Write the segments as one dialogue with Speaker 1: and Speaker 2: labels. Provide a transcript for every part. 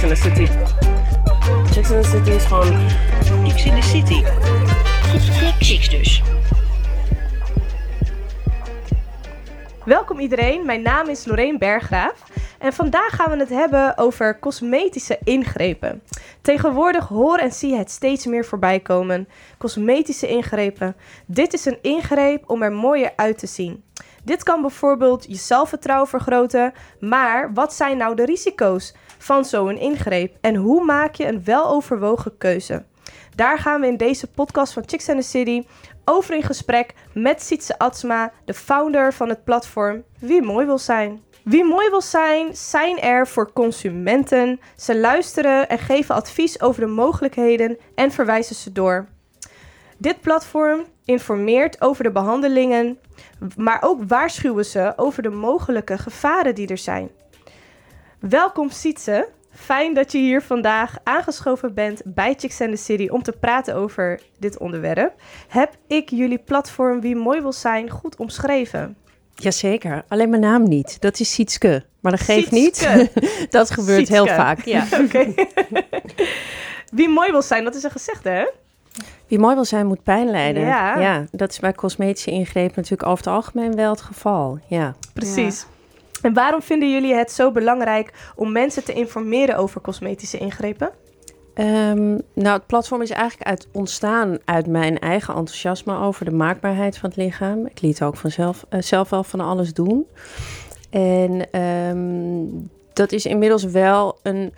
Speaker 1: Chicks.
Speaker 2: In the City. Chicks in the City is gewoon...
Speaker 1: Chicks in the City. Chicks dus.
Speaker 3: Welkom iedereen, mijn naam is Lorraine Berggraaf en vandaag gaan we het hebben over cosmetische ingrepen. Tegenwoordig hoor en zie je het steeds meer voorbij komen. Cosmetische ingrepen. Dit is een ingreep om er mooier uit te zien. Dit kan bijvoorbeeld je zelfvertrouwen vergroten, maar wat zijn nou de risico's van zo'n ingreep en hoe maak je een weloverwogen keuze? Daar gaan we in deze podcast van Chicks and the City over in gesprek met Sietse Atsma, de founder van het platform Wie Mooi Wil Zijn. Wie mooi wil zijn, zijn er voor consumenten. Ze luisteren en geven advies over de mogelijkheden en verwijzen ze door. Dit platform informeert over de behandelingen, maar ook waarschuwen ze over de mogelijke gevaren die er zijn. Welkom Sietse. Fijn dat je hier vandaag aangeschoven bent bij Chicks and the City om te praten over dit onderwerp. Heb ik jullie platform Wie Mooi Wil Zijn goed omschreven?
Speaker 4: Jazeker, alleen mijn naam niet. Dat is Sietske. Maar dat geeft
Speaker 3: Sietske.
Speaker 4: niet. dat gebeurt
Speaker 3: Sietske.
Speaker 4: heel vaak. Ja.
Speaker 3: Oké. Wie mooi wil zijn, dat is een gezegde, hè?
Speaker 4: Wie mooi wil zijn, moet pijn lijden.
Speaker 3: Ja.
Speaker 4: dat is bij cosmetische ingrepen natuurlijk over het algemeen wel het geval. Ja.
Speaker 3: Precies. En waarom vinden jullie het zo belangrijk om mensen te informeren over cosmetische ingrepen?
Speaker 4: Ehm, nou, het platform is eigenlijk uit, ontstaan uit mijn eigen enthousiasme over de maakbaarheid van het lichaam. Ik liet ook vanzelf eh, zelf wel van alles doen. En ehm, dat is inmiddels wel een,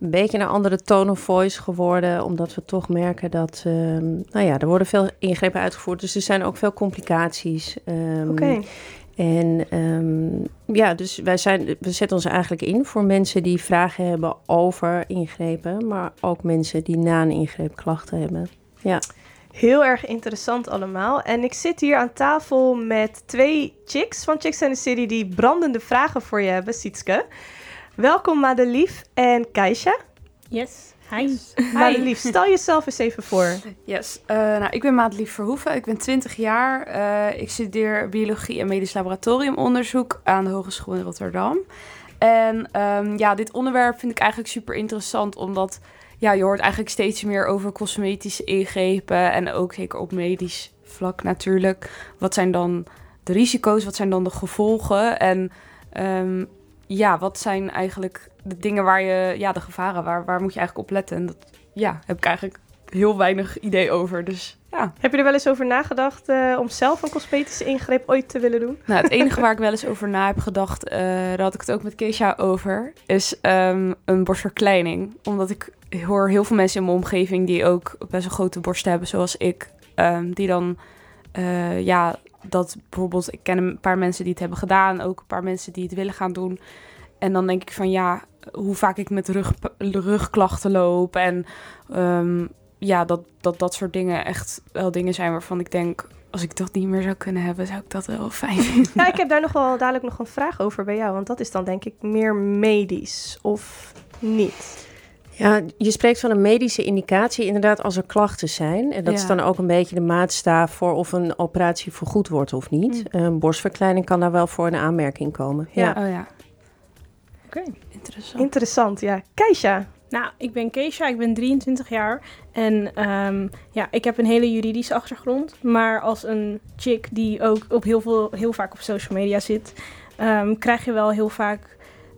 Speaker 4: een beetje een andere tone of voice geworden, omdat we toch merken dat, ehm, nou ja, er worden veel ingrepen uitgevoerd, dus er zijn ook veel complicaties.
Speaker 3: Oké.
Speaker 4: En ehm, ja, dus wij zijn, we zetten ons eigenlijk in voor mensen die vragen hebben over ingrepen, maar ook mensen die na een ingreep klachten hebben. Ja,
Speaker 3: Heel erg interessant allemaal. En ik zit hier aan tafel met twee chicks van Chicks and the City die brandende vragen voor je hebben, Sietske. Welkom Madelief en Keisha.
Speaker 5: Yes, hi.
Speaker 3: Madelief, stel jezelf eens even voor.
Speaker 5: Yes, eh, nou, ik ben Madelief Verhoeven, ik ben 20 jaar. Eh, ik studeer biologie en medisch laboratoriumonderzoek aan de Hogeschool in Rotterdam. En ehm, ja, dit onderwerp vind ik eigenlijk super interessant, omdat ja, je hoort eigenlijk steeds meer over cosmetische ingrepen en ook zeker op medisch vlak natuurlijk. Wat zijn dan de risico's, wat zijn dan de gevolgen en ehm, ja, wat zijn eigenlijk de dingen waar je, ja, de gevaren, waar, waar moet je eigenlijk op letten? En dat ja, heb ik eigenlijk heel weinig idee over. Dus ja.
Speaker 3: Heb je er wel eens over nagedacht eh, om zelf een cosmetische ingreep ooit te willen doen?
Speaker 5: Nou, het enige waar ik wel eens over na heb gedacht, eh, daar had ik het ook met Keisha over, is ehm, een borstverkleining. Omdat ik hoor heel veel mensen in mijn omgeving die ook best een grote borst hebben, zoals ik, ehm, die dan, eh, ja, dat bijvoorbeeld, ik ken een paar mensen die het hebben gedaan, ook een paar mensen die het willen gaan doen. En dan denk ik van ja, hoe vaak ik met rug, rugklachten loop en ehm, ja, dat, dat dat soort dingen echt wel dingen zijn waarvan ik denk, als ik dat niet meer zou kunnen hebben, zou ik dat wel fijn vinden.
Speaker 3: Ja, ik heb daar nog wel dadelijk nog een vraag over bij jou. Want dat is dan denk ik meer medisch of niet.
Speaker 4: Ja, je spreekt van een medische indicatie inderdaad als er klachten zijn. En dat is
Speaker 5: Ja.
Speaker 4: dan ook een beetje de maatstaaf voor of een operatie vergoed wordt of niet. Een borstverkleining kan daar wel voor in aanmerking komen. Ja.
Speaker 5: Oh ja,
Speaker 6: Oké.
Speaker 5: interessant.
Speaker 3: Interessant, ja. Keisha,
Speaker 6: Nou, ik ben Keisha, ik ben 23 jaar. En ehm, ja, ik heb een hele juridische achtergrond. Maar als een chick die ook op heel, veel, heel vaak op social media zit, ehm, krijg je wel heel vaak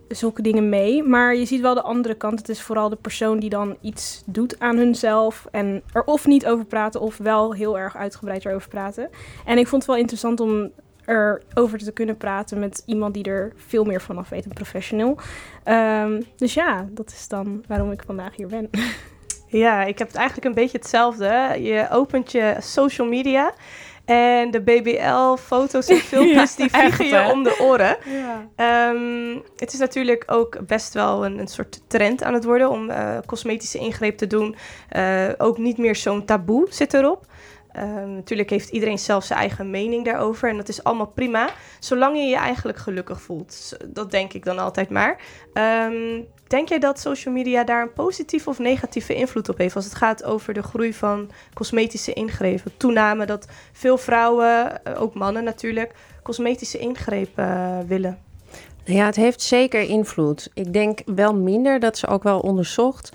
Speaker 6: zulke dingen mee. Maar je ziet wel de andere kant. Het is vooral de persoon die dan iets doet aan hunzelf. En er of niet over praten, of wel heel erg uitgebreid erover praten. En ik vond het wel interessant om erover te kunnen praten met iemand die er veel meer vanaf weet, een professional. Ehm, dus ja, dat is dan waarom ik vandaag hier ben.
Speaker 3: Ja, ik heb het eigenlijk een beetje hetzelfde. Je opent je social media en de BBL-foto's en filmpjes die vliegen
Speaker 5: echt,
Speaker 3: je om de oren.
Speaker 6: Ja.
Speaker 3: Ehm, het is natuurlijk ook best wel een, een soort trend aan het worden om eh, cosmetische ingreep te doen. Eh, ook niet meer zo'n taboe zit erop. Ehm, natuurlijk heeft iedereen zelf zijn eigen mening daarover en dat is allemaal prima, zolang je je eigenlijk gelukkig voelt. Dat denk ik dan altijd maar. Ehm, denk jij dat social media daar een positieve of negatieve invloed op heeft als het gaat over de groei van cosmetische ingrepen? Toename dat veel vrouwen, eh, ook mannen natuurlijk, cosmetische ingrepen eh, willen.
Speaker 4: Ja, het heeft zeker invloed. Ik denk wel minder, dat ze ook wel onderzocht.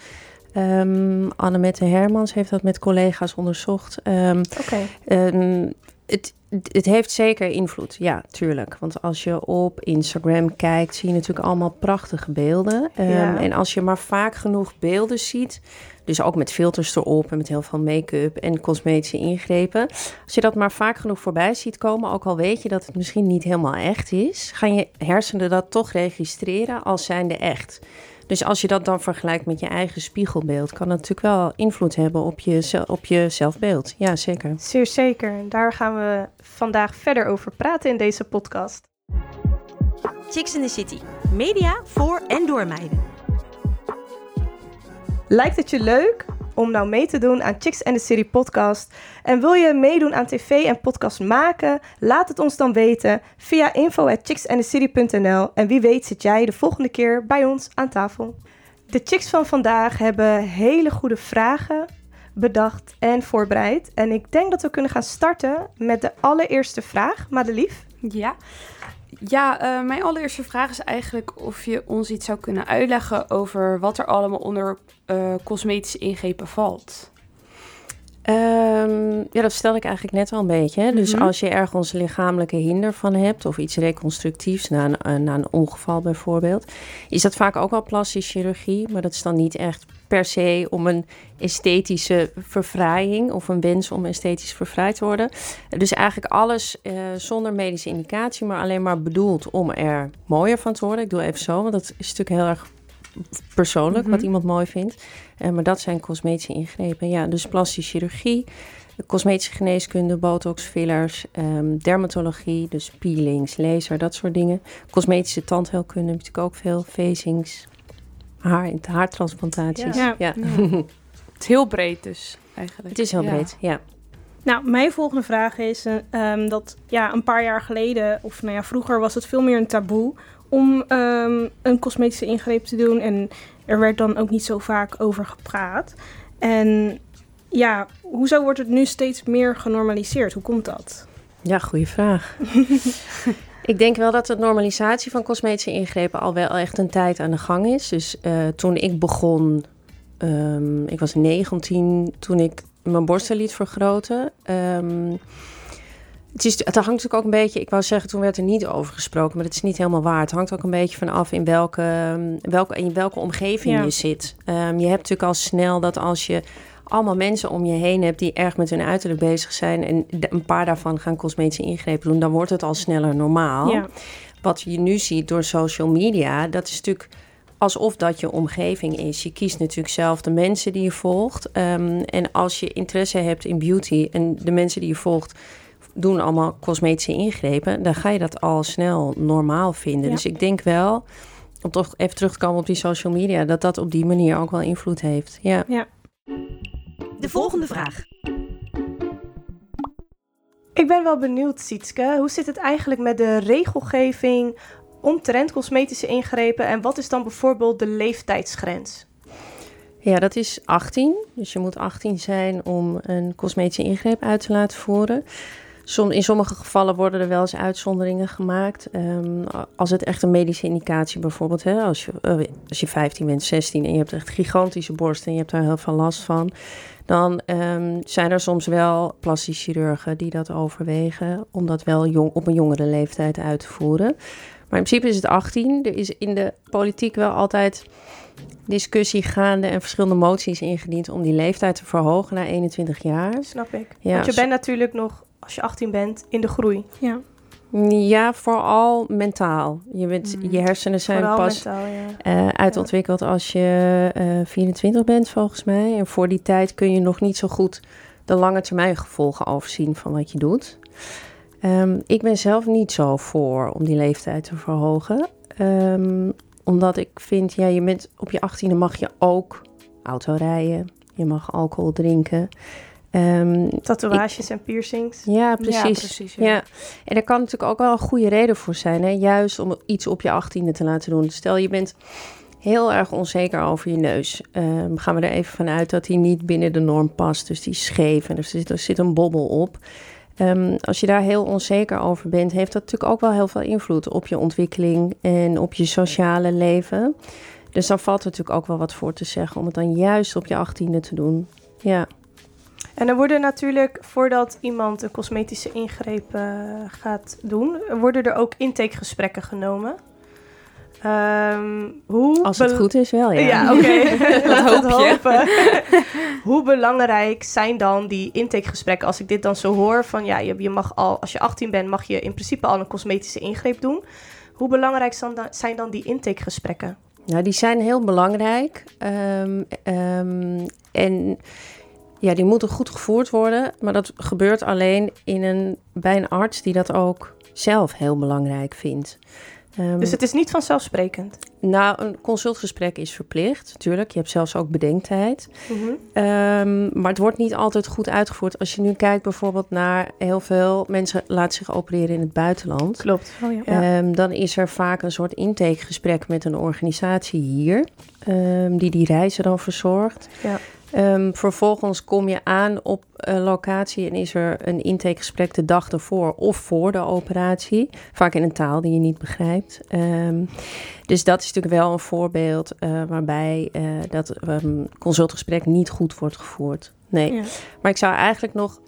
Speaker 4: Um, Annemette Hermans heeft dat met collega's onderzocht. Um,
Speaker 3: Oké.
Speaker 4: um, het, het heeft zeker invloed, ja, tuurlijk. Want als je op Instagram kijkt, zie je natuurlijk allemaal prachtige beelden.
Speaker 3: Ja.
Speaker 4: En als je maar vaak genoeg beelden ziet, dus ook met filters erop en met heel veel make-up en cosmetische ingrepen. Als je dat maar vaak genoeg voorbij ziet komen, ook al weet je dat het misschien niet helemaal echt is, gaan je hersenen dat toch registreren als zijnde echt. Dus als je dat dan vergelijkt met je eigen spiegelbeeld, kan dat natuurlijk wel invloed hebben op je, op je zelfbeeld. Ja, zeker.
Speaker 3: Zeer zeker. Daar gaan we vandaag verder over praten in deze podcast.
Speaker 1: Chicks in the City. Media voor en door meiden.
Speaker 3: Lijkt het je leuk om nou mee te doen aan Chicks and the City podcast? En wil je meedoen aan tv en podcast maken? Laat het ons dan weten via info@chicksandthecity.nl en wie weet zit jij de volgende keer bij ons aan tafel. De chicks van vandaag hebben hele goede vragen bedacht en voorbereid. En ik denk dat we kunnen gaan starten met de allereerste vraag. Madelief?
Speaker 5: Ja. Ja, uh, mijn allereerste vraag is eigenlijk of je ons iets zou kunnen uitleggen over wat er allemaal onder uh, cosmetische ingrepen valt.
Speaker 4: Um, ja, dat stel ik eigenlijk net al een beetje. Hè? Dus
Speaker 5: Mhm.
Speaker 4: als je ergens lichamelijke hinder van hebt of iets reconstructiefs na een, uh, na een ongeval bijvoorbeeld, is dat vaak ook wel plastische chirurgie, maar dat is dan niet echt per se om een esthetische verfraaiing of een wens om esthetisch verfraaid te worden. Dus eigenlijk alles uh, zonder medische indicatie, maar alleen maar bedoeld om er mooier van te worden. Ik doe even zo, want dat is natuurlijk heel erg persoonlijk
Speaker 5: Mhm.
Speaker 4: wat iemand mooi vindt. Uh, maar dat zijn cosmetische ingrepen. Ja, dus plastische chirurgie, cosmetische geneeskunde, botox, fillers, um, dermatologie, dus peelings, laser, dat soort dingen. Cosmetische tandheelkunde natuurlijk ook veel, facings, haar, haartransplantaties.
Speaker 6: Ja.
Speaker 4: Ja.
Speaker 5: Het is heel breed dus, eigenlijk.
Speaker 4: Het is heel
Speaker 5: Ja.
Speaker 4: breed, ja.
Speaker 6: Nou, mijn volgende vraag is eh, ehm, dat ja, een paar jaar geleden, of nou ja, vroeger was het veel meer een taboe om ehm, een cosmetische ingreep te doen. En er werd dan ook niet zo vaak over gepraat. En ja, hoezo wordt het nu steeds meer genormaliseerd? Hoe komt dat?
Speaker 4: Ja, goede vraag. Ik denk wel dat de normalisatie van cosmetische ingrepen al wel echt een tijd aan de gang is. Dus uh, toen ik begon, um, ik was 19 toen ik mijn borsten liet vergroten. Um, het, is, het hangt natuurlijk ook een beetje, ik wou zeggen, toen werd er niet over gesproken, maar dat is niet helemaal waar. Het hangt ook een beetje vanaf in welke, welke, in welke omgeving
Speaker 6: Ja.
Speaker 4: je zit. Um, je hebt natuurlijk al snel dat als je allemaal mensen om je heen hebt die erg met hun uiterlijk bezig zijn en een paar daarvan gaan cosmetische ingrepen doen, dan wordt het al sneller normaal.
Speaker 6: Ja.
Speaker 4: Wat je nu ziet door social media, dat is natuurlijk alsof dat je omgeving is. Je kiest natuurlijk zelf de mensen die je volgt. Um, en als je interesse hebt in beauty en de mensen die je volgt doen allemaal cosmetische ingrepen, dan ga je dat al snel normaal vinden.
Speaker 6: Ja.
Speaker 4: Dus ik denk wel, om toch even terug te komen op die social media, dat dat op die manier ook wel invloed heeft. Ja.
Speaker 1: De volgende vraag.
Speaker 3: Ik ben wel benieuwd, Sietske. Hoe zit het eigenlijk met de regelgeving omtrent cosmetische ingrepen? En wat is dan bijvoorbeeld de leeftijdsgrens?
Speaker 4: Ja, dat is 18. Dus je moet 18 zijn om een cosmetische ingreep uit te laten voeren. Som, in sommige gevallen worden er wel eens uitzonderingen gemaakt. Um, als het echt een medische indicatie bijvoorbeeld, hè, als, je, uh, als je 15 bent, 16 en je hebt echt gigantische borsten en je hebt daar heel veel last van, dan um, zijn er soms wel plastische chirurgen die dat overwegen om dat wel jong, op een jongere leeftijd uit te voeren. Maar in principe is het 18. Er is in de politiek wel altijd discussie gaande en verschillende moties ingediend om die leeftijd te verhogen naar 21 jaar.
Speaker 3: Snap ik.
Speaker 4: Ja,
Speaker 3: Want je bent natuurlijk nog, als je 18 bent, in de groei.
Speaker 6: Ja.
Speaker 4: Ja, vooral mentaal. Je, bent, je hersenen zijn
Speaker 3: Vooral
Speaker 4: pas
Speaker 3: mentaal, ja.
Speaker 4: eh, uitontwikkeld als je eh 24 bent, volgens mij. En voor die tijd kun je nog niet zo goed de lange termijn gevolgen overzien van wat je doet. Ehm, ik ben zelf niet zo voor om die leeftijd te verhogen. Ehm, omdat ik vind, ja, je bent op je 18e mag je ook auto rijden. Je mag alcohol drinken. Ehm,
Speaker 3: Tatoeages en piercings.
Speaker 4: ja, precies.
Speaker 5: Ja, precies, ja.
Speaker 4: Ja. en er kan natuurlijk ook wel een goede reden voor zijn, hè? juist om iets op je achttiende te laten doen. Stel je bent heel erg onzeker over je neus. Ehm, gaan we er even vanuit dat die niet binnen de norm past. Dus die is scheef en er zit, er zit een bobbel op. Ehm, als je daar heel onzeker over bent, heeft dat natuurlijk ook wel heel veel invloed op je ontwikkeling en op je sociale leven. Dus dan valt er natuurlijk ook wel wat voor te zeggen om het dan juist op je achttiende te doen. Ja.
Speaker 3: En er worden natuurlijk, voordat iemand een cosmetische ingreep eh, gaat doen, worden er ook intakegesprekken genomen. Ehm, hoe
Speaker 4: Als het goed is wel, ja.
Speaker 3: Ja, oké. Laten we het
Speaker 5: hoop je.
Speaker 3: hopen. hoe belangrijk zijn dan die intakegesprekken? Als ik dit dan zo hoor van ja, je, je mag al, als je 18 bent, mag je in principe al een cosmetische ingreep doen. Hoe belangrijk zijn dan, die intakegesprekken?
Speaker 4: Nou, die zijn heel belangrijk. Ehm, ehm, en ja, die moeten goed gevoerd worden. Maar dat gebeurt alleen in een, bij een arts die dat ook zelf heel belangrijk vindt. Ehm,
Speaker 3: Dus het is niet vanzelfsprekend.
Speaker 4: Nou, een consultgesprek is verplicht, natuurlijk. Je hebt zelfs ook bedenktijd.
Speaker 3: Mhm.
Speaker 4: Ehm, maar het wordt niet altijd goed uitgevoerd. Als je nu kijkt bijvoorbeeld naar heel veel mensen laten zich opereren in het buitenland.
Speaker 3: Klopt.
Speaker 6: Oh ja.
Speaker 4: Ehm, dan is er vaak een soort intakegesprek met een organisatie hier, die die reizen dan verzorgt.
Speaker 3: Ja.
Speaker 4: Ehm, vervolgens kom je aan op eh, locatie en is er een intakegesprek de dag ervoor of voor de operatie. Vaak in een taal die je niet begrijpt. Ehm, dus dat is natuurlijk wel een voorbeeld eh, waarbij eh, dat ehm, consultgesprek niet goed wordt gevoerd. Nee.
Speaker 6: Ja.
Speaker 4: Maar ik zou eigenlijk nog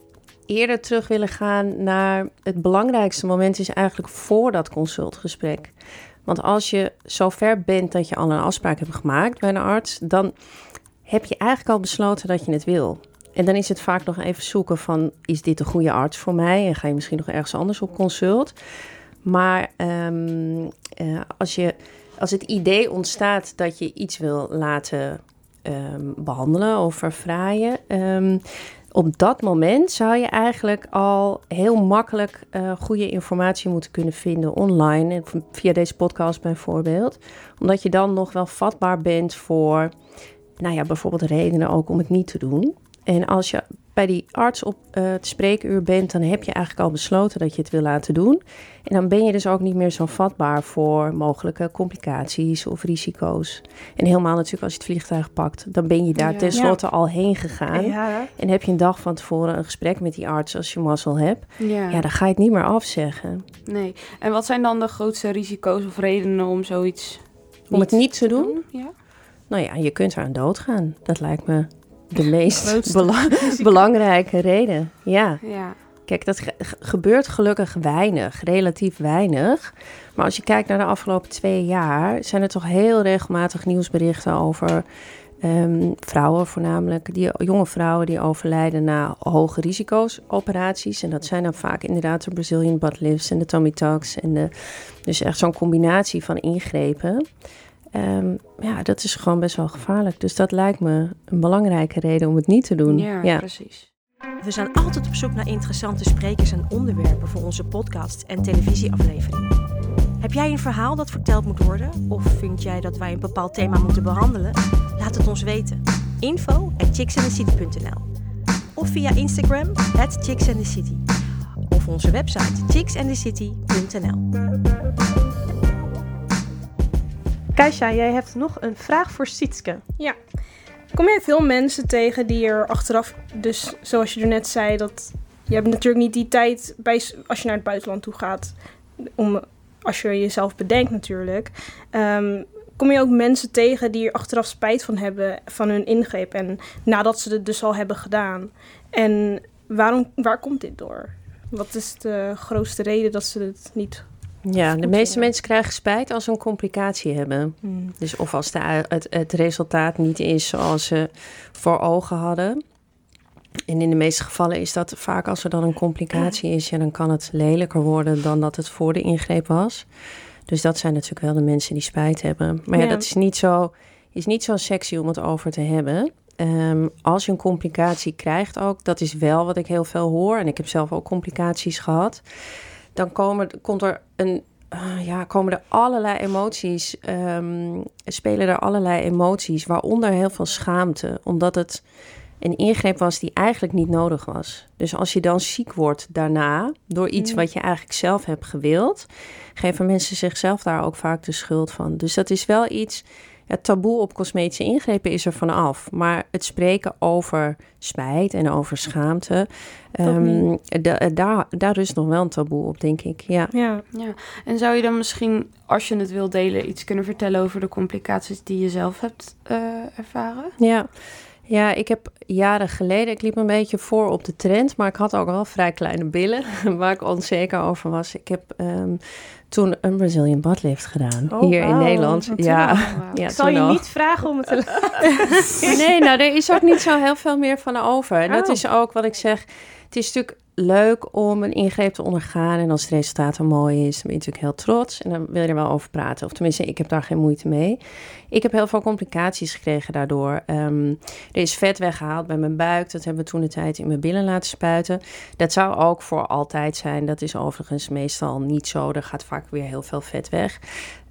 Speaker 4: eerder terug willen gaan naar het belangrijkste moment is eigenlijk voor dat consultgesprek. Want als je zo ver bent dat je al een afspraak hebt gemaakt bij een arts, dan heb je eigenlijk al besloten dat je het wil. En dan is het vaak nog even zoeken van, is dit een goede arts voor mij? En ga je misschien nog ergens anders op consult. Maar ehm, eh, als, je, als het idee ontstaat dat je iets wil laten ehm, behandelen of verfraaien... ehm, op dat moment zou je eigenlijk al heel makkelijk eh, goede informatie moeten kunnen vinden online. Via deze podcast bijvoorbeeld. Omdat je dan nog wel vatbaar bent voor, nou ja, bijvoorbeeld redenen ook om het niet te doen. En als je bij die arts op eh, het spreekuur bent, dan heb je eigenlijk al besloten dat je het wil laten doen. En dan ben je dus ook niet meer zo vatbaar voor mogelijke complicaties of risico's. En helemaal natuurlijk als je het vliegtuig pakt, dan ben je daar
Speaker 5: Ja.
Speaker 4: tenslotte al heen gegaan.
Speaker 3: Ja.
Speaker 4: En heb je een dag van tevoren een gesprek met die arts als je mazzel hebt.
Speaker 5: Ja.
Speaker 4: Ja, dan ga je het niet meer afzeggen.
Speaker 5: Nee. En wat zijn dan de grootste risico's of redenen om zoiets
Speaker 4: Om het niet te doen,
Speaker 5: Ja.
Speaker 4: Nou ja, je kunt eraan doodgaan. Dat lijkt me de meest bela- belangrijke reden. Ja,
Speaker 5: Ja.
Speaker 4: kijk, dat ge- ge- gebeurt gelukkig weinig, relatief weinig. Maar als je kijkt naar de afgelopen twee jaar, zijn er toch heel regelmatig nieuwsberichten over ehm, vrouwen voornamelijk, die, jonge vrouwen die overlijden na hoge risico's operaties. En dat zijn dan vaak inderdaad de Brazilian butt lifts en de tummy tucks. En de, dus echt zo'n combinatie van ingrepen. Ehm, ja, dat is gewoon best wel gevaarlijk. Dus dat lijkt me een belangrijke reden om het niet te doen.
Speaker 5: Ja, precies.
Speaker 1: We zijn altijd op zoek naar interessante sprekers en onderwerpen voor onze podcasts en televisieafleveringen. Heb jij een verhaal dat verteld moet worden? Of vind jij dat wij een bepaald thema moeten behandelen? Laat het ons weten. Info at Of via Instagram at chicksandthecity. Of onze website chicksandthecity.nl
Speaker 3: Keisha, jij hebt nog een vraag voor Sietske.
Speaker 6: Kom jij veel mensen tegen die er achteraf, dus zoals je er net zei, dat je hebt natuurlijk niet die tijd bij, als je naar het buitenland toe gaat, om, als je jezelf bedenkt natuurlijk. Ehm, kom je ook mensen tegen die er achteraf spijt van hebben van hun ingreep en nadat ze het dus al hebben gedaan. En waarom, waar komt dit door? Wat is de grootste reden dat ze het niet...
Speaker 4: Ja, de meeste mensen krijgen spijt als ze een complicatie hebben. Dus of als de, het, het resultaat niet is zoals ze voor ogen hadden. En in de meeste gevallen is dat vaak als er dan een complicatie is, ja, dan kan het lelijker worden dan dat het voor de ingreep was. Dus dat zijn natuurlijk wel de mensen die spijt hebben. Maar ja,
Speaker 6: Ja.
Speaker 4: dat is niet, zo, is niet zo sexy om het over te hebben. Ehm, als je een complicatie krijgt ook, dat is wel wat ik heel veel hoor. En ik heb zelf ook complicaties gehad. Dan komen, komt er een ah, ja, komen er allerlei emoties, ehm, spelen er allerlei emoties, waaronder heel veel schaamte, omdat het een ingreep was die eigenlijk niet nodig was. Dus als je dan ziek wordt daarna, door iets
Speaker 5: Mm.
Speaker 4: wat je eigenlijk zelf hebt gewild, geven mensen zichzelf daar ook vaak de schuld van. Dus dat is wel iets, het taboe op cosmetische ingrepen is er vanaf. Maar het spreken over spijt en over schaamte, um, daar, daar rust nog wel een taboe op, denk ik. Ja.
Speaker 6: Ja.
Speaker 5: ja. En zou je dan misschien, als je het wil delen, iets kunnen vertellen over de complicaties die je zelf hebt uh, ervaren?
Speaker 4: Ja. Ja, ik heb jaren geleden, ik liep een beetje voor op de trend, maar ik had ook wel vrij kleine billen, waar ik onzeker over was. Ik heb um, toen een Brazilian butt gedaan,
Speaker 3: oh,
Speaker 4: hier in Nederland. Ja,
Speaker 3: ja, ik zal je niet vragen om het te
Speaker 4: laten. nee, nou, er is ook niet zo heel veel meer van over. En dat oh. is ook wat ik zeg, het is natuurlijk leuk om een ingreep te ondergaan. En als het resultaat dan mooi is, dan ben je natuurlijk heel trots. En dan wil je er wel over praten. Of tenminste, ik heb daar geen moeite mee. Ik heb heel veel complicaties gekregen daardoor. Um, er is vet weggehaald bij mijn buik. Dat hebben we toen de tijd in mijn billen laten spuiten. Dat zou ook voor altijd zijn. Dat is overigens meestal niet zo. Er gaat vaak weer heel veel vet weg.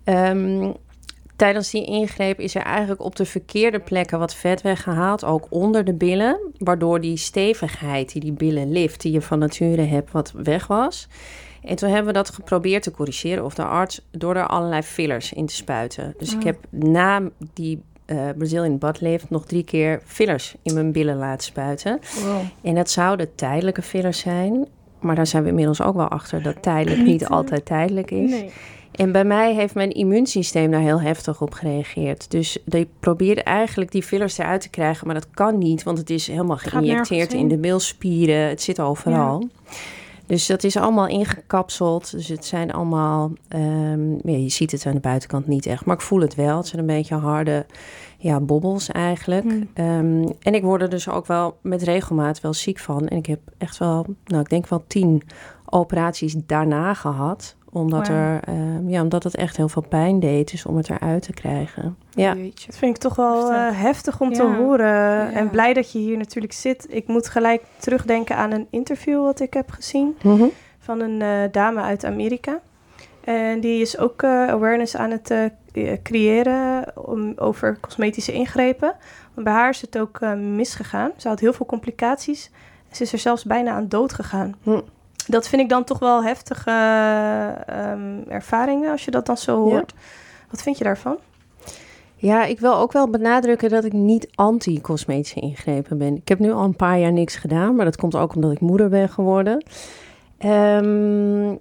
Speaker 4: Um, tijdens die ingreep is er eigenlijk op de verkeerde plekken wat vet weggehaald, ook onder de billen, waardoor die stevigheid die die billen lift, die je van nature hebt, wat weg was. En toen hebben we dat geprobeerd te corrigeren, of de arts, door er allerlei fillers in te spuiten. Dus ik ah. heb na die uh, Brazilian butt lift nog drie keer fillers in mijn billen laten spuiten. Wow. En dat zouden tijdelijke fillers zijn, maar daar zijn we inmiddels ook wel achter dat tijdelijk niet altijd tijdelijk is. Nee. En bij mij heeft mijn immuunsysteem daar heel heftig op gereageerd. Dus ik probeerde eigenlijk die fillers eruit te krijgen, maar dat kan niet, want het is helemaal geïnjecteerd in de bilspieren. Het zit overal. Dus dat is allemaal ingekapseld. Dus het zijn allemaal, um, ja, je ziet het aan de buitenkant niet echt, maar ik voel het wel. Het zijn een beetje harde ja, bobbels eigenlijk. Hmm. Ehm, en ik word er dus ook wel met regelmaat wel ziek van. En ik heb echt wel, nou ik denk wel tien operaties daarna gehad omdat, er, uh, ja, omdat het echt heel veel pijn deed, dus om het eruit te krijgen. Ja.
Speaker 3: Dat vind ik toch wel heftig, uh, heftig om te horen. En blij dat je hier natuurlijk zit. Ik moet gelijk terugdenken aan een interview wat ik heb gezien mm -hmm. van een uh, dame uit Amerika. En die is ook eh, awareness aan het creëren om, over cosmetische ingrepen. Want bij haar is het ook misgegaan. Ze had heel veel complicaties. Ze is er zelfs bijna aan dood gegaan. Hm dat vind ik dan toch wel heftige um, ervaringen als je dat dan zo hoort. Wat vind je daarvan?
Speaker 4: Ja, ik wil ook wel benadrukken dat ik niet anti-cosmetische ingrepen ben. Ik heb nu al een paar jaar niks gedaan, maar dat komt ook omdat ik moeder ben geworden. Um,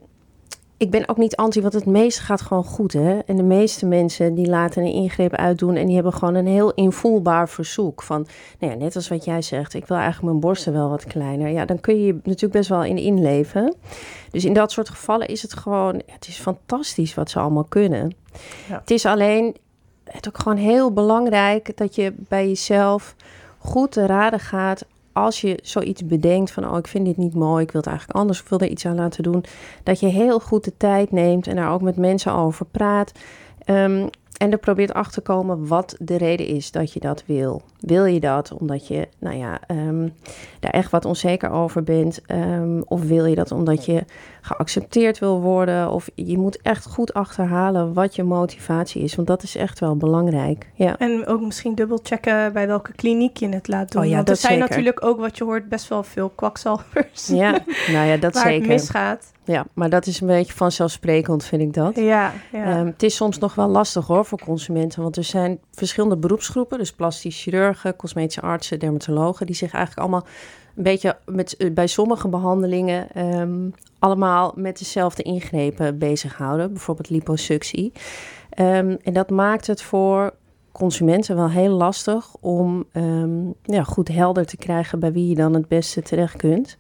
Speaker 4: ik ben ook niet anti, want het meeste gaat gewoon goed. Hè? En de meeste mensen die laten een ingreep uitdoen en die hebben gewoon een heel invoelbaar verzoek. Van, nou ja, net als wat jij zegt, ik wil eigenlijk mijn borsten wel wat kleiner. Ja, dan kun je je natuurlijk best wel in inleven. Dus in dat soort gevallen is het gewoon, het is fantastisch wat ze allemaal kunnen. Ja. Het is alleen, het ook gewoon heel belangrijk dat je bij jezelf goed te raden gaat als je zoiets bedenkt van, oh, ik vind dit niet mooi, ik wil het eigenlijk anders, ik wil er iets aan laten doen, dat je heel goed de tijd neemt en daar ook met mensen over praat. Um, en er probeert achter te komen wat de reden is dat je dat wil. Wil je dat omdat je, nou ja, um, daar echt wat onzeker over bent? Um, of wil je dat omdat je geaccepteerd wil worden? Of je moet echt goed achterhalen wat je motivatie is. Want dat is echt wel belangrijk. Ja.
Speaker 3: En ook misschien dubbelchecken bij welke kliniek je het laat doen. Oh ja, want er zijn natuurlijk ook, wat je hoort, best wel veel kwakzalvers.
Speaker 4: Ja, nou ja, dat
Speaker 3: waar
Speaker 4: zeker.
Speaker 3: het misgaat.
Speaker 4: Ja, maar dat is een beetje vanzelfsprekend, vind ik dat.
Speaker 3: Ja, ja.
Speaker 4: Um, het is soms nog wel lastig hoor voor consumenten, want er zijn verschillende beroepsgroepen, dus plastisch chirurgen, cosmetische artsen, dermatologen, die zich eigenlijk allemaal een beetje met, eh, bij sommige behandelingen um, allemaal met dezelfde ingrepen bezighouden, bijvoorbeeld liposuctie. Um, en dat maakt het voor consumenten wel heel lastig om ja, goed helder te krijgen bij wie je dan het beste terecht kunt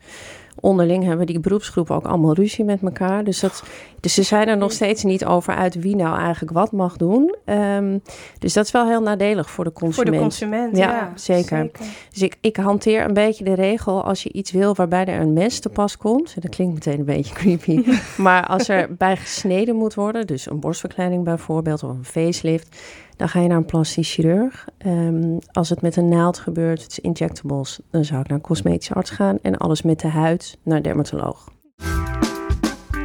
Speaker 4: onderling hebben die beroepsgroepen ook allemaal ruzie met elkaar. Dus, dat, dus ze zijn er nog steeds niet over uit wie nou eigenlijk wat mag doen. Um, dus dat is wel heel nadelig voor de consument.
Speaker 3: Voor de consument,
Speaker 4: ja,
Speaker 3: ja
Speaker 4: zeker. zeker. Dus ik, ik hanteer een beetje de regel als je iets wil waarbij er een mes te pas komt. Dat klinkt meteen een beetje creepy. maar als er bij gesneden moet worden, dus een borstverkleining bijvoorbeeld of een facelift dan ga je naar een plastisch chirurg. Um, als het met een naald gebeurt, het is injectables, dan zou ik naar een cosmetische arts gaan. En alles met de huid naar een dermatoloog.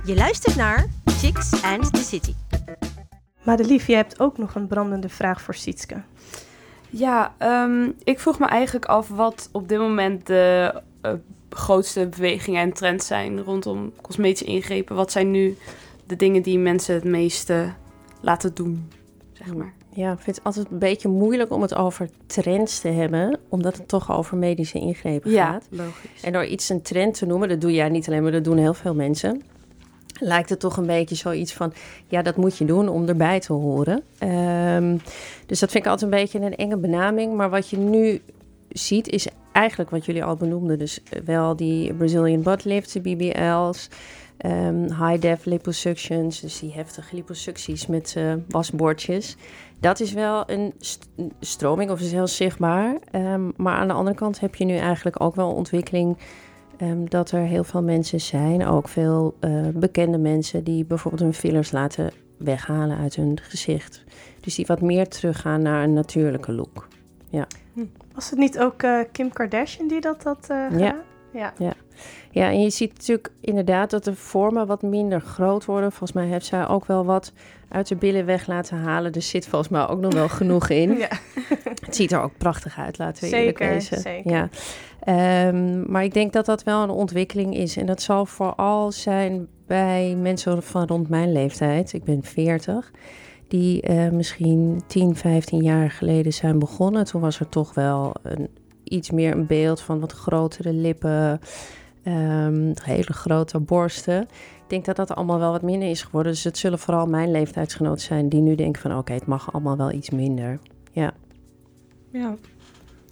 Speaker 1: Je luistert naar Chicks and the City.
Speaker 3: Madelief, je hebt ook nog een brandende vraag voor Sietske.
Speaker 5: Ja, um, ik vroeg me eigenlijk af wat op dit moment de uh, grootste bewegingen en trends zijn rondom cosmetische ingrepen. Wat zijn nu de dingen die mensen het meeste laten doen? zeg maar.
Speaker 4: Ja, ik vind het altijd een beetje moeilijk om het over trends te hebben, omdat het toch over medische ingrepen gaat.
Speaker 5: logisch.
Speaker 4: En door iets een trend te noemen, dat doe jij niet alleen, maar dat doen heel veel mensen. Lijkt het toch een beetje zoiets van, ja, dat moet je doen om erbij te horen. Ehm, dus dat vind ik altijd een beetje een enge benaming. Maar wat je nu ziet, is eigenlijk wat jullie al benoemden. Dus wel die Brazilian butt lifts, de BBL's, ehm, high def liposuctions, dus die heftige liposucties met eh, wasbordjes. Dat is wel een st- een stroming, of is heel zichtbaar. Ehm, maar aan de andere kant heb je nu eigenlijk ook wel ontwikkeling Ehm, dat er heel veel mensen zijn, ook veel eh, bekende mensen, die bijvoorbeeld hun fillers laten weghalen uit hun gezicht. Dus die wat meer teruggaan naar een natuurlijke look.
Speaker 3: Was het niet ook eh, Kim Kardashian die dat had eh gedaan? Ja.
Speaker 4: Ja, en je ziet natuurlijk inderdaad dat de vormen wat minder groot worden. Volgens mij heeft zij ook wel wat uit de billen weg laten halen. Er zit volgens mij ook nog wel genoeg in.
Speaker 3: Ja.
Speaker 4: Het ziet er ook prachtig uit, laten we eerlijk
Speaker 3: Zeker,
Speaker 4: wezen.
Speaker 3: zeker.
Speaker 4: Ja. Ehm, maar ik denk dat dat wel een ontwikkeling is. En dat zal vooral zijn bij mensen van rond mijn leeftijd. Ik ben 40. Die eh, misschien 10, 15 jaar geleden zijn begonnen. Toen was er toch wel een, iets meer een beeld van wat grotere lippen. ehm, hele grote borsten. Ik denk dat dat allemaal wel wat minder is geworden. Dus het zullen vooral mijn leeftijdsgenoten zijn die nu denken van... oké, het mag allemaal wel iets minder.
Speaker 6: Ja.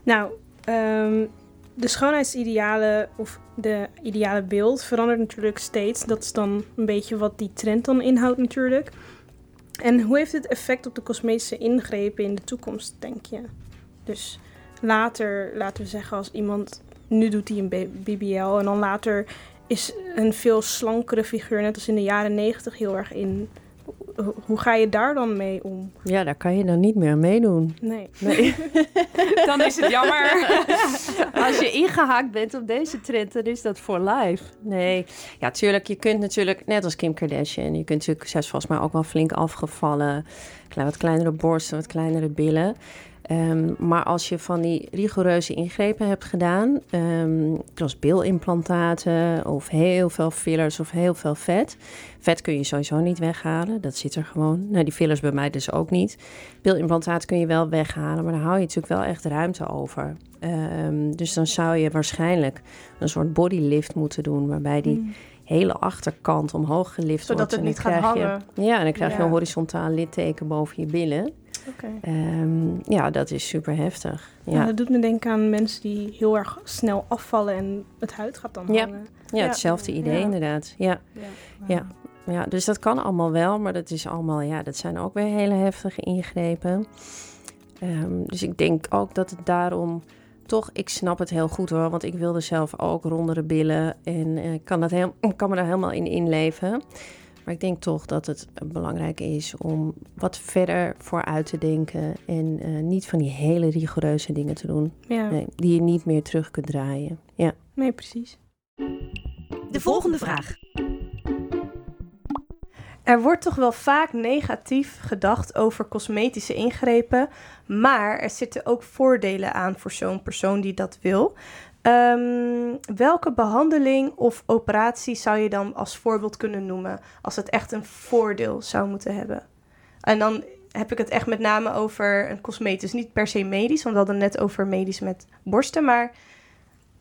Speaker 6: Nou, ehm, de schoonheidsidealen of de ideale beeld verandert natuurlijk steeds. Dat is dan een beetje wat die trend dan inhoudt natuurlijk. En hoe heeft dit effect op de cosmetische ingrepen in de toekomst, denk je? Dus later, laten we zeggen, als iemand... Nu doet hij een BBL en dan later is een veel slankere figuur... net als in de jaren negentig heel erg in. Hoe- ga je daar dan mee om?
Speaker 4: Ja, daar kan je dan niet meer meedoen.
Speaker 6: Nee.
Speaker 4: Nee.
Speaker 5: Dan is het jammer.
Speaker 4: Als je ingehaakt bent op deze trend, dan is dat voor life. Nee, ja, tuurlijk. Je kunt natuurlijk, net als Kim Kardashian, je kunt natuurlijk, zij is volgens mij ook wel flink afgevallen. Klein, wat kleinere borsten, wat kleinere billen. Ehm, maar als je van die rigoureuze ingrepen hebt gedaan, ehm, zoals bilimplantaten of heel veel fillers of heel veel vet. Vet kun je sowieso niet weghalen, dat zit er gewoon. Nou, die fillers bij mij dus ook niet. Bilimplantaat kun je wel weghalen, maar dan hou je natuurlijk wel echt ruimte over. Ehm, dus dan zou je waarschijnlijk een soort bodylift moeten doen, waarbij die hele achterkant omhoog gelift
Speaker 3: Zodat
Speaker 4: wordt.
Speaker 3: het
Speaker 4: En
Speaker 3: niet gaat
Speaker 4: je-
Speaker 3: hangen.
Speaker 4: Ja, en dan krijg je een horizontaal litteken boven je billen. Ehm, ja, dat is super heftig.
Speaker 6: Ja.
Speaker 4: Ja,
Speaker 6: dat doet me denken aan mensen die heel erg snel afvallen en het huid gaat dan
Speaker 4: Ja.
Speaker 6: hangen.
Speaker 4: ja hetzelfde idee
Speaker 6: Ja.
Speaker 4: inderdaad. Ja. Ja. Ja, dus dat kan allemaal wel, maar dat is allemaal, ja, dat zijn ook weer hele heftige ingrepen. Ehm, dus ik denk ook dat het daarom toch, ik snap het heel goed hoor, want ik wilde zelf ook rondere billen en eh, kan, dat heel, kan me daar helemaal in inleven. Maar ik denk toch dat het belangrijk is om wat verder vooruit te denken en eh, niet van die hele rigoureuze dingen te doen,
Speaker 6: Ja,
Speaker 4: nee, die je niet meer terug kunt draaien. Ja.
Speaker 6: nee, precies.
Speaker 1: De volgende vraag.
Speaker 3: Er wordt toch wel vaak negatief gedacht over cosmetische ingrepen, maar er zitten ook voordelen aan voor zo'n persoon die dat wil. Ehm, welke behandeling of operatie zou je dan als voorbeeld kunnen noemen als het echt een voordeel zou moeten hebben? En dan heb ik het echt met name over een cosmetisch, niet per se medisch, want we hadden net over medisch met borsten, maar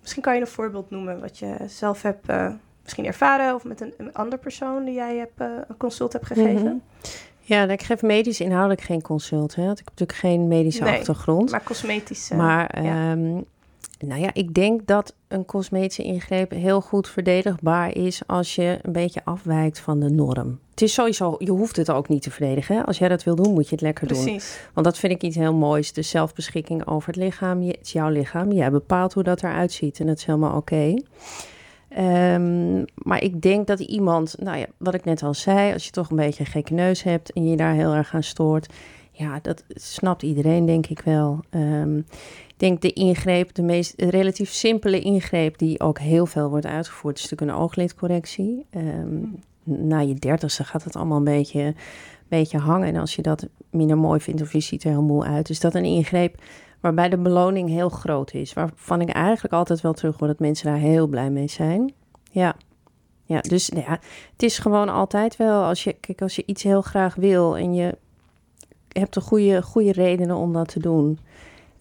Speaker 3: misschien kan je een voorbeeld noemen wat je zelf hebt eh, misschien ervaren of met een, een andere persoon die jij hebt, eh, een consult hebt gegeven.
Speaker 4: Mhm. Ja, nou, ik geef medisch inhoudelijk geen consult. Hè, want ik heb natuurlijk geen medische
Speaker 3: Nee,
Speaker 4: achtergrond.
Speaker 3: Maar cosmetisch.
Speaker 4: Maar
Speaker 3: ja.
Speaker 4: ehm, nou ja, ik denk dat een cosmetische ingreep heel goed verdedigbaar is als je een beetje afwijkt van de norm. Het is sowieso, je hoeft het ook niet te verdedigen. Als jij dat wil doen, moet je het lekker doen.
Speaker 3: Precies.
Speaker 4: Want dat vind ik iets heel moois. De zelfbeschikking over het lichaam. Je- Het is jouw lichaam. Jij bepaalt hoe dat eruit ziet. En dat is helemaal oké. Ehm, maar ik denk dat iemand, nou ja, wat ik net al zei, als je toch een beetje een gekke neus hebt en je daar heel erg aan stoort, ja, dat snapt iedereen, denk ik wel. Ik denk de ingreep, de meest relatief simpele ingreep, die ook heel veel wordt uitgevoerd, is natuurlijk een ooglidcorrectie. Ehm, Na je dertigste gaat het allemaal een beetje, beetje hangen. En als je dat minder mooi vindt of je ziet er heel moe uit, is dat een ingreep waarbij de beloning heel groot is. Waarvan ik eigenlijk altijd wel terug hoor dat mensen daar heel blij mee zijn. Ja. Ja, dus nou ja, het is gewoon altijd wel, als je, kijk, als je iets heel graag wil en je hebt de goede, goede redenen om dat te doen.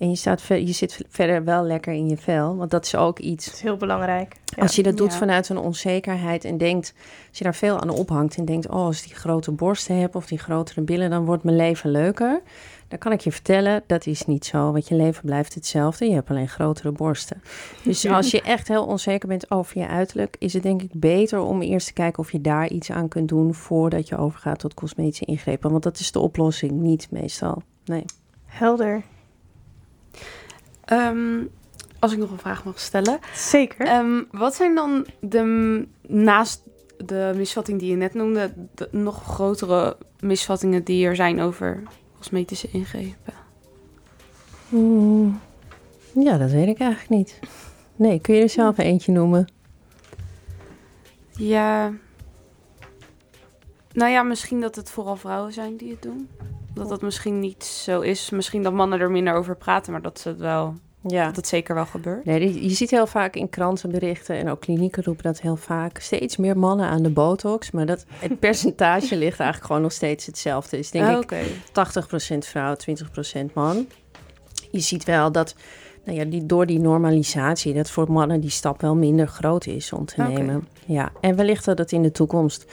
Speaker 4: En je, staat ver, je zit verder wel lekker in je vel, want dat is ook iets.
Speaker 3: Dat is heel belangrijk. Ja.
Speaker 4: Als je dat doet
Speaker 5: Ja.
Speaker 4: vanuit een onzekerheid en denkt, als je daar veel aan ophangt en denkt, oh, als ik die grote borsten heb of die grotere billen, dan wordt mijn leven leuker. Dan kan ik je vertellen, dat is niet zo, want je leven blijft hetzelfde. Je hebt alleen grotere borsten. Dus als je echt heel onzeker bent over je uiterlijk, is het denk ik beter om eerst te kijken of je daar iets aan kunt doen voordat je overgaat tot cosmetische ingrepen. Want dat is de oplossing niet meestal. Nee.
Speaker 3: Helder.
Speaker 5: Ehm, als ik nog een vraag mag stellen.
Speaker 3: Zeker.
Speaker 5: Ehm, wat zijn dan de, naast de misvatting die je net noemde, de nog grotere misvattingen die er zijn over cosmetische ingrepen?
Speaker 4: Hmm. Ja, dat weet ik eigenlijk niet. Nee, kun je er zelf eentje noemen?
Speaker 5: Ja. Nou ja, misschien dat het vooral vrouwen zijn die het doen. Dat dat misschien niet zo is. Misschien dat mannen er minder over praten, maar dat, ze het wel,
Speaker 4: Ja.
Speaker 5: dat het zeker wel gebeurt.
Speaker 4: Nee, je ziet heel vaak in krantenberichten en ook klinieken roepen dat heel vaak. Steeds meer mannen aan de botox, maar dat, het percentage ligt eigenlijk gewoon nog steeds hetzelfde. Is denk
Speaker 5: Ah,
Speaker 4: ik
Speaker 5: Oké.
Speaker 4: 80% vrouw, 20% man. Je ziet wel dat nou ja, die, door die normalisatie, dat voor mannen die stap wel minder groot is om te nemen. Ja, en wellicht dat het in de toekomst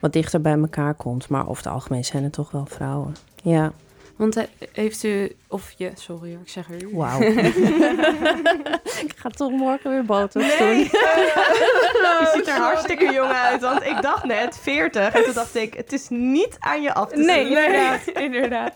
Speaker 4: wat dichter bij elkaar komt. Maar over het algemeen zijn het toch wel vrouwen. Ja,
Speaker 5: Want he- heeft u, of je, sorry hoor, ik zeg er u.
Speaker 4: wauw. ik ga toch morgen weer botox doen.
Speaker 3: Je ziet er hartstikke jong uit, want ik dacht net 40. En toen dacht ik, het is niet aan je af te zien.
Speaker 5: Nee, inderdaad, inderdaad.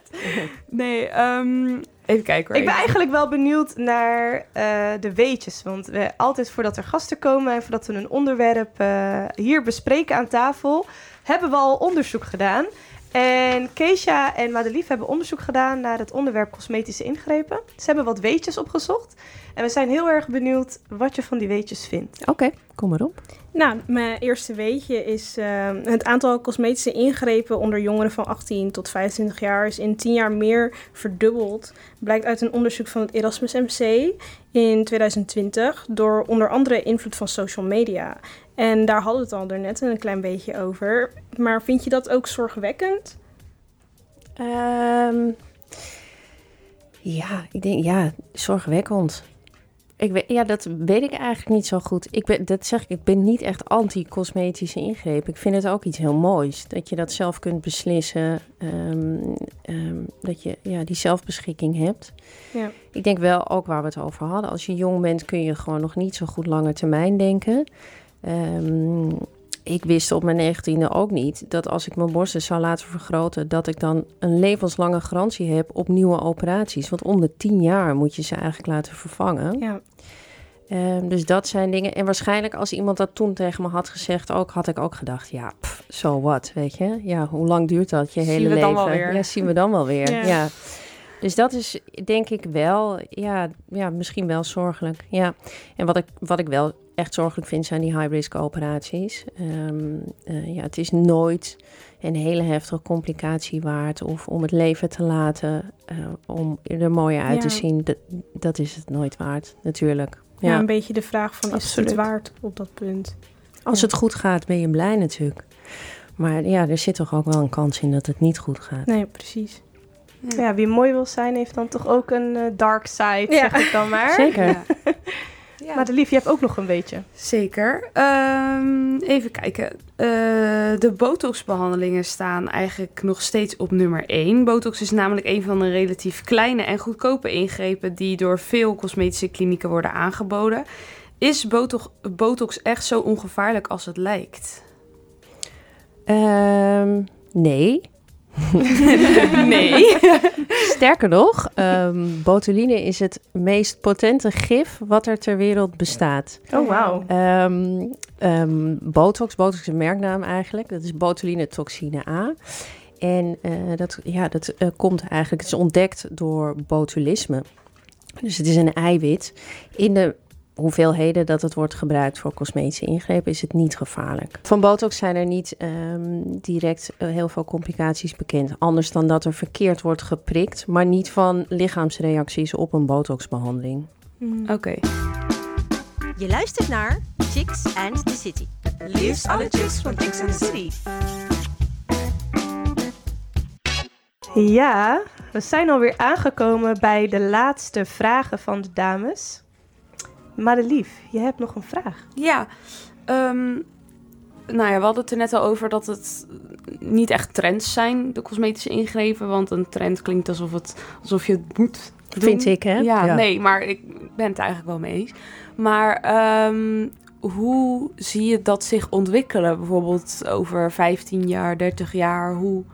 Speaker 5: Nee, ehm, even kijken hoor.
Speaker 3: Ik ben eigenlijk wel benieuwd naar eh, de weetjes. Want we, altijd voordat er gasten komen en voordat we een onderwerp eh, hier bespreken aan tafel, hebben we al onderzoek gedaan. En Keisha en Madelief hebben onderzoek gedaan naar het onderwerp cosmetische ingrepen. Ze hebben wat weetjes opgezocht. En we zijn heel erg benieuwd wat je van die weetjes vindt.
Speaker 4: Oké, kom maar op.
Speaker 6: Nou, mijn eerste weetje is ehm, het aantal cosmetische ingrepen onder jongeren van 18 tot 25 jaar is in 10 jaar meer verdubbeld. Blijkt uit een onderzoek van het Erasmus MC in 2020 door onder andere invloed van social media. En daar hadden we het al daarnet een klein beetje over. Maar vind je dat ook zorgwekkend?
Speaker 4: Ehm, ja, ik denk, ja, zorgwekkend. Ik weet, ja, dat weet ik eigenlijk niet zo goed. Ik ben, dat zeg ik, ik ben niet echt anti-cosmetische ingrepen. Ik vind het ook iets heel moois. Dat je dat zelf kunt beslissen. ehm, ehm, dat je ja, die zelfbeschikking hebt.
Speaker 6: Ja.
Speaker 4: Ik denk wel ook waar we het over hadden. Als je jong bent kun je gewoon nog niet zo goed lange termijn denken. Ehm, ik wist op mijn negentiende ook niet dat als ik mijn borsten zou laten vergroten, dat ik dan een levenslange garantie heb op nieuwe operaties. Want om de tien jaar moet je ze eigenlijk laten vervangen.
Speaker 6: Ja.
Speaker 4: Ehm, dus dat zijn dingen. En waarschijnlijk als iemand dat toen tegen me had gezegd, ook, had ik ook gedacht, ja, so so what, weet je? Ja, hoe lang duurt dat je
Speaker 5: Zien
Speaker 4: hele leven?
Speaker 5: dan.
Speaker 4: Ja, zien we dan wel weer.
Speaker 6: Ja.
Speaker 4: ja. Dus dat is denk ik wel, ja, ja, misschien wel zorgelijk. Ja. En wat ik, wat ik wel echt zorgelijk vind, zijn die high-risk operaties. Ehm, eh, ja, het is nooit een hele heftige complicatie waard. Of om het leven te laten, eh, om er mooier uit te zien. Dat, dat is het nooit waard, natuurlijk.
Speaker 6: Ja,
Speaker 4: Ja.
Speaker 6: een beetje de vraag van is het waard op dat punt?
Speaker 4: Als
Speaker 6: Ja.
Speaker 4: het goed gaat, ben je blij natuurlijk. Maar ja, er zit toch ook wel een kans in dat het niet goed gaat.
Speaker 6: Nee, precies.
Speaker 3: Ja, wie mooi wil zijn, heeft dan toch ook een eh, dark side,
Speaker 6: Ja.
Speaker 3: zeg ik dan maar.
Speaker 4: Zeker.
Speaker 5: Ja. Ja.
Speaker 3: Madelief, je hebt ook nog een beetje.
Speaker 5: Zeker. Ehm, even kijken. Eh, de botoxbehandelingen staan eigenlijk nog steeds op nummer 1. Botox is namelijk een van de relatief kleine en goedkope ingrepen die door veel cosmetische klinieken worden aangeboden. Is botox, botox echt zo ongevaarlijk als het lijkt?
Speaker 4: Ehm, nee.
Speaker 5: nee.
Speaker 4: Sterker nog, ehm, botuline is het meest potente gif wat er ter wereld bestaat.
Speaker 3: Oh, wauw.
Speaker 4: Ehm, ehm, botox, botox is een merknaam eigenlijk. Dat is botuline toxine A. En eh, dat, ja, dat eh, komt eigenlijk, het is ontdekt door botulisme. Dus het is een eiwit. In de hoeveelheden dat het wordt gebruikt voor cosmetische ingrepen is het niet gevaarlijk. Van botox zijn er niet ehm, direct eh, heel veel complicaties bekend. Anders dan dat er verkeerd wordt geprikt, maar niet van lichaamsreacties op een botoxbehandeling.
Speaker 5: Oké.
Speaker 1: Je luistert naar Chicks and the City.
Speaker 7: Liefst alle chicks van Chicks and the City.
Speaker 3: Ja, we zijn alweer aangekomen bij de laatste vragen van de dames. Madelief, je hebt nog een vraag.
Speaker 5: Ja, ehm, nou ja, we hadden het er net al over dat het niet echt trends zijn, de cosmetische ingrepen. Want een trend klinkt alsof, het, alsof je het moet doen.
Speaker 4: Vind ik, hè?
Speaker 5: Ja,
Speaker 4: Ja.
Speaker 5: nee, maar ik ben het eigenlijk wel mee eens. Maar ehm, hoe zie je dat zich ontwikkelen? Bijvoorbeeld over 15 jaar, 30 jaar. Hoe,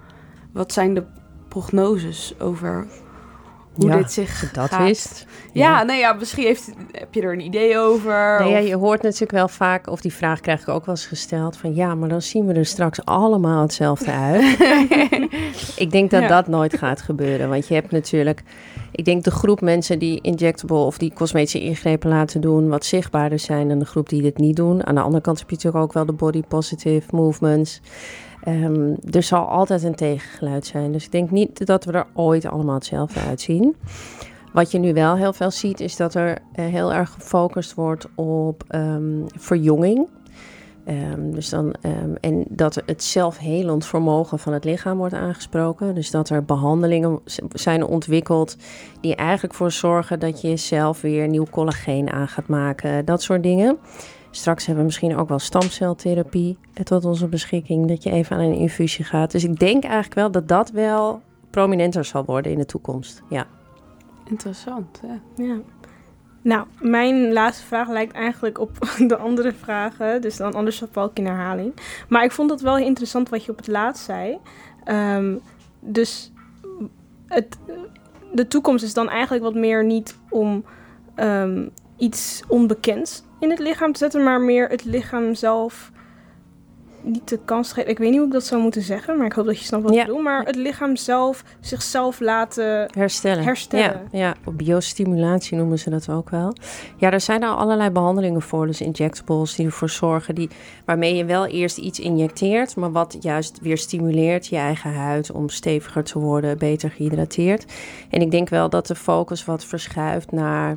Speaker 5: wat zijn de prognoses over hoe
Speaker 4: Ja,
Speaker 5: dit zich
Speaker 4: dat
Speaker 5: gaat?
Speaker 4: wist.
Speaker 5: Ja, nee, ja, misschien heeft, heb je er een idee over.
Speaker 4: Nee, ja, je hoort natuurlijk wel vaak, of die vraag krijg ik ook wel eens gesteld, van ja, maar dan zien we er straks allemaal hetzelfde uit. ik denk dat
Speaker 5: Ja.
Speaker 4: dat nooit gaat gebeuren, want je hebt natuurlijk, ik denk de groep mensen die injectable of die cosmetische ingrepen laten doen, wat zichtbaarder zijn dan de groep die dit niet doen. Aan de andere kant heb je natuurlijk ook wel de body positive movements. Ehm, er zal altijd een tegengeluid zijn. Dus ik denk niet dat we er ooit allemaal hetzelfde uitzien. Wat je nu wel heel veel ziet, is dat er eh, heel erg gefocust wordt op ehm, verjonging. Ehm, dus dan, en dat het zelfhelend vermogen van het lichaam wordt aangesproken. Dus dat er behandelingen zijn ontwikkeld die eigenlijk voor zorgen dat je zelf weer nieuw collageen aan gaat maken. Dat soort dingen. Straks hebben we misschien ook wel stamceltherapie tot onze beschikking. Dat je even aan een infusie gaat. Dus ik denk eigenlijk wel dat dat wel prominenter zal worden in de toekomst. Ja.
Speaker 5: Interessant, hè?
Speaker 6: Ja. Nou, mijn laatste vraag lijkt eigenlijk op de andere vragen. Dus dan anders val ik in herhaling. Maar ik vond het wel interessant wat je op het laatst zei. Ehm, dus het, de toekomst is dan eigenlijk wat meer niet om ehm, iets onbekends in het lichaam te zetten, maar meer het lichaam zelf niet de kans geven. Ik weet niet hoe ik dat zou moeten zeggen, maar ik hoop dat je snapt wat
Speaker 4: Ja.
Speaker 6: ik bedoel. Maar het lichaam zelf zichzelf laten
Speaker 4: Herstellen.
Speaker 6: Herstellen.
Speaker 4: Ja, ja, op biostimulatie noemen ze dat ook wel. Ja, er zijn al allerlei behandelingen voor. Dus injectables die ervoor zorgen, die, waarmee je wel eerst iets injecteert, maar wat juist weer stimuleert je eigen huid om steviger te worden, beter gehydrateerd. En ik denk wel dat de focus wat verschuift naar.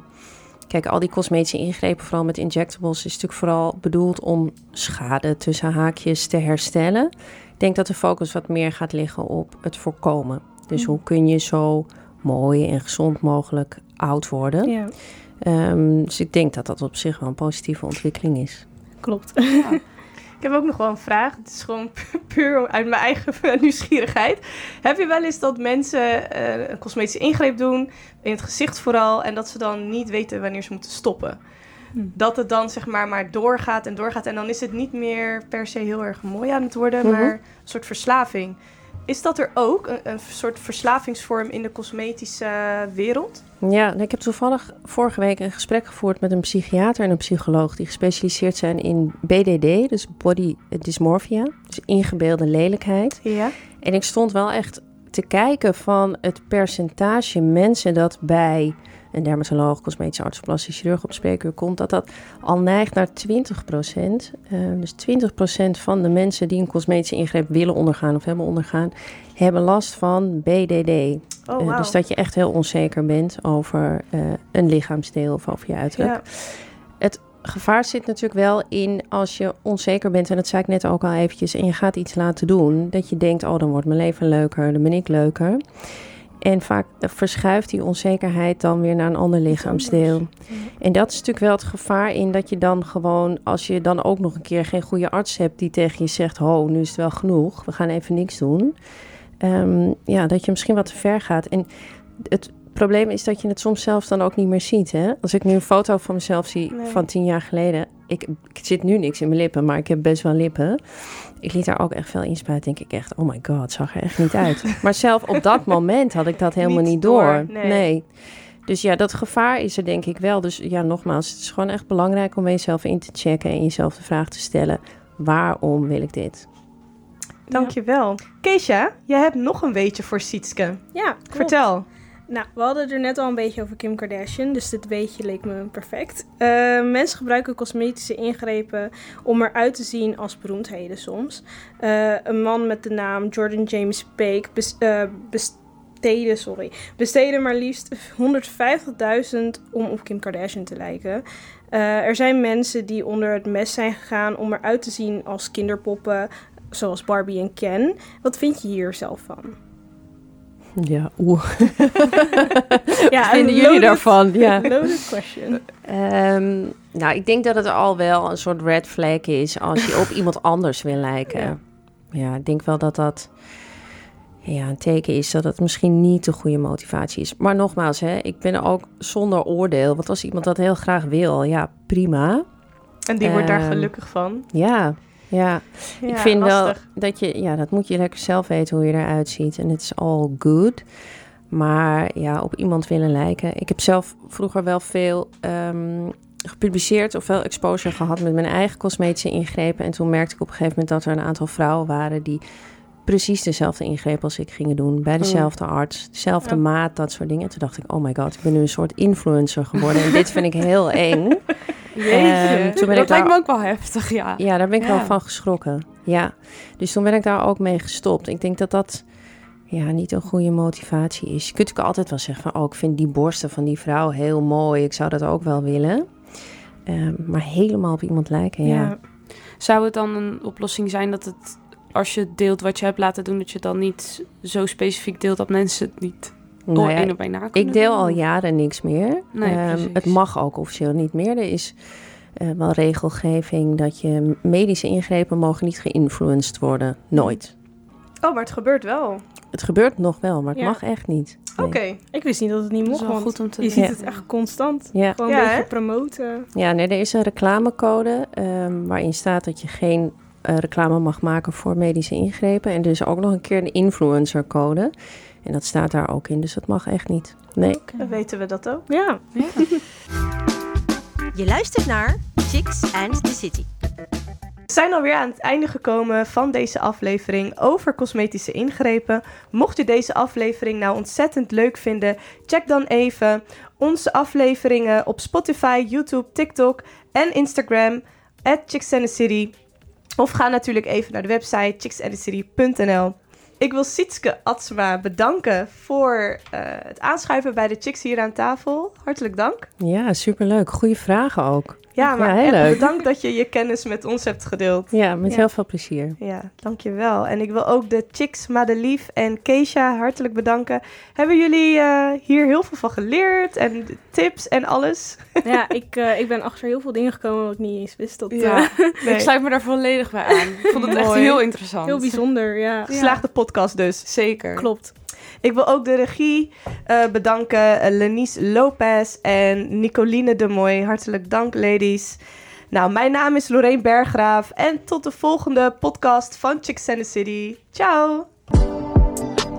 Speaker 4: Kijk, al die cosmetische ingrepen, vooral met injectables, is natuurlijk vooral bedoeld om schade tussen haakjes te herstellen. Ik denk dat de focus wat meer gaat liggen op het voorkomen. Dus hoe kun je zo mooi en gezond mogelijk oud worden.
Speaker 6: Ja,
Speaker 4: Ehm, dus ik denk dat dat op zich wel een positieve ontwikkeling is.
Speaker 6: klopt.
Speaker 3: Ik heb ook nog wel een vraag. Het is gewoon pu- puur uit mijn eigen nieuwsgierigheid. Heb je wel eens dat mensen eh, een cosmetische ingreep doen, in het gezicht vooral, en dat ze dan niet weten wanneer ze moeten stoppen?
Speaker 6: Hm.
Speaker 3: Dat het dan zeg maar maar doorgaat en doorgaat en dan is het niet meer per se heel erg mooi aan het worden,
Speaker 4: Mhm.
Speaker 3: maar een soort verslaving. Is dat er ook, een, een soort verslavingsvorm in de cosmetische wereld?
Speaker 4: Ja, ik heb toevallig vorige week een gesprek gevoerd met een psychiater en een psycholoog die gespecialiseerd zijn in BDD, dus body dysmorphia, dus ingebeelde lelijkheid.
Speaker 3: Ja.
Speaker 4: En ik stond wel echt te kijken van het percentage mensen dat bij een dermatoloog, cosmetische arts of plastisch chirurg op spreekuur komt, dat dat al neigt naar 20% dus 20% van de mensen die een cosmetische ingreep willen ondergaan of hebben ondergaan, hebben last van BDD.
Speaker 3: Oh,
Speaker 4: Eh, dus dat je echt heel onzeker bent over eh, een lichaamsdeel of over je uiterlijk.
Speaker 3: ja.
Speaker 4: Gevaar zit natuurlijk wel in als je onzeker bent, en dat zei ik net ook al eventjes, en je gaat iets laten doen, dat je denkt, oh dan wordt mijn leven leuker, dan ben ik leuker. En vaak verschuift die onzekerheid dan weer naar een ander lichaamsdeel. En dat is natuurlijk wel het gevaar in dat je dan gewoon, als je dan ook nog een keer geen goede arts hebt die tegen je zegt, ho, nu is het wel genoeg, we gaan even niks doen. Ehm, ja, dat je misschien wat te ver gaat. En het probleem is dat je het soms zelf dan ook niet meer ziet. Hè? Als ik nu een foto van mezelf zie
Speaker 3: Nee.
Speaker 4: van tien jaar geleden. Ik, ik zit nu niks in mijn lippen, maar ik heb best wel lippen. Ik liet daar ook echt veel inspuiten. Denk ik echt, oh my god, het zag er echt niet uit. maar zelf op dat moment had ik dat helemaal
Speaker 3: Niet
Speaker 4: niet, door.
Speaker 3: door, nee.
Speaker 4: Dus ja, dat gevaar is er denk ik wel. Dus ja, nogmaals, het is gewoon echt belangrijk om jezelf in te checken en jezelf de vraag te stellen: waarom wil ik dit?
Speaker 3: Dankjewel. Keesja, jij hebt nog een weetje voor Sietske.
Speaker 6: Ja, klopt.
Speaker 3: Vertel.
Speaker 6: Nou, we hadden er net al een beetje over Kim Kardashian, dus dit weetje leek me perfect. Eh, mensen gebruiken cosmetische ingrepen om eruit te zien als beroemdheden soms. Eh, een man met de naam Jordan James bes- eh, besteedde, sorry, besteedde maar liefst 150.000 om op Kim Kardashian te lijken. Er zijn mensen die onder het mes zijn gegaan om eruit te zien als kinderpoppen, zoals Barbie en Ken. Wat vind je hier zelf van?
Speaker 4: Ja, oeh.
Speaker 6: Ja,
Speaker 4: Wat vinden jullie daarvan? Ja.
Speaker 6: Loaded question.
Speaker 4: Ehm, nou, ik denk dat het al wel een soort red flag is als je op iemand anders wil lijken.
Speaker 6: Ja.
Speaker 4: Ja, ik denk wel dat dat ja, een teken is dat het misschien niet de goede motivatie is. Maar nogmaals, hè, ik ben ook zonder oordeel. Want als iemand dat heel graag wil, ja, prima.
Speaker 3: En die wordt daar
Speaker 4: Ehm,
Speaker 3: gelukkig van.
Speaker 4: Ja, ja.
Speaker 3: Ja,
Speaker 4: ik vind
Speaker 3: lastig.
Speaker 4: wel dat je, ja, dat moet je lekker zelf weten hoe je eruit ziet. En het is all good. Maar ja, op iemand willen lijken. Ik heb zelf vroeger wel veel ehm, gepubliceerd of veel exposure gehad met mijn eigen cosmetische ingrepen. En toen merkte ik op een gegeven moment dat er een aantal vrouwen waren die precies dezelfde ingreep als ik gingen doen. Bij dezelfde arts, dezelfde
Speaker 3: Ja.
Speaker 4: maat, dat soort dingen. En toen dacht ik, oh my god, ik ben nu een soort influencer geworden. en dit vind ik heel eng. Toen ben
Speaker 5: dat
Speaker 4: ik daar-
Speaker 5: lijkt me ook wel heftig, ja.
Speaker 4: Ja, daar ben ik wel van geschrokken. Ja, dus toen ben ik daar ook mee gestopt. Ik denk dat dat ja, niet een goede motivatie is. Je kunt natuurlijk altijd wel zeggen van... oh, ik vind die borsten van die vrouw heel mooi. Ik zou dat ook wel willen. Ehm, maar helemaal op iemand lijken, ja.
Speaker 6: Ja.
Speaker 5: Zou het dan een oplossing zijn dat het, als je deelt wat je hebt laten doen, dat je het dan niet zo specifiek deelt dat mensen het niet
Speaker 4: Nou ja,
Speaker 5: op één na kunnen
Speaker 4: ik deel
Speaker 5: doen?
Speaker 4: al jaren niks meer.
Speaker 5: Nee,
Speaker 4: Ehm, het mag ook officieel niet meer. Er is eh, wel regelgeving dat je medische ingrepen mogen niet geïnfluenced worden. Nooit.
Speaker 3: Oh, maar het gebeurt wel.
Speaker 4: Het gebeurt nog wel, maar het
Speaker 6: Ja.
Speaker 4: mag echt niet. Nee.
Speaker 3: Oké.
Speaker 6: Ik wist niet dat het niet
Speaker 5: Dat is
Speaker 6: mocht,
Speaker 5: wel
Speaker 6: want
Speaker 5: goed om te
Speaker 6: je ziet
Speaker 4: Ja.
Speaker 6: het echt constant.
Speaker 4: Ja.
Speaker 6: Gewoon
Speaker 3: Ja,
Speaker 6: een beetje
Speaker 3: hè?
Speaker 6: promoten.
Speaker 4: Ja, nee, er is een reclamecode ehm, waarin staat dat je geen eh, reclame mag maken voor medische ingrepen. En er is ook nog een keer een influencercode. En dat staat daar ook in, dus dat mag echt niet. Nee.
Speaker 3: Dan weten we dat ook.
Speaker 6: Ja.
Speaker 1: Je luistert naar Chicks and the City.
Speaker 3: We zijn alweer aan het einde gekomen van deze aflevering over cosmetische ingrepen. Mocht je deze aflevering nou ontzettend leuk vinden, check dan even onze afleveringen op Spotify, YouTube, TikTok en Instagram at Chicks and the City. Of ga natuurlijk even naar de website chicksandthecity.nl. Ik wil Sietske Atsma bedanken voor eh, het aanschuiven bij de Chicks hier aan tafel. Hartelijk dank.
Speaker 4: Ja, superleuk. Goede vragen ook.
Speaker 3: Ja, maar
Speaker 4: heel leuk.
Speaker 3: bedankt dat je je kennis met ons hebt gedeeld.
Speaker 4: Ja, met
Speaker 3: Ja.
Speaker 4: heel veel plezier.
Speaker 3: Ja, dankjewel. En ik wil ook de Chicks Madelief en Keisha hartelijk bedanken. Hebben jullie eh, hier heel veel van geleerd en de tips en alles?
Speaker 6: Ja, ik, eh, ik ben achter heel veel dingen gekomen wat ik niet eens wist. Dat,
Speaker 5: Ja.
Speaker 6: eh,
Speaker 3: Nee.
Speaker 5: Ik sluit me daar volledig bij aan. Ik vond het echt heel interessant.
Speaker 6: heel bijzonder, ja.
Speaker 3: Geslaagde podcast dus.
Speaker 5: Zeker.
Speaker 6: Klopt.
Speaker 3: Ik wil ook de regie eh, bedanken. Lenice Lopez en Nicoline de Mooi. Hartelijk dank, Nou, mijn naam is Lorraine Berggraaf. En tot de volgende podcast van Chicks and the City. Ciao!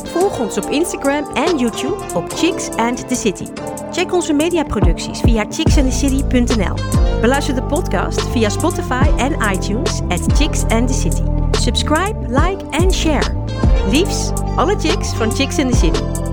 Speaker 1: Volg ons op Instagram en YouTube op Chicks and the City. Check onze mediaproducties via chicksandthecity.nl. Beluister de podcast via Spotify en iTunes at Chicks and the City. Subscribe, like en share. Liefs, alle chicks van Chicks and the City.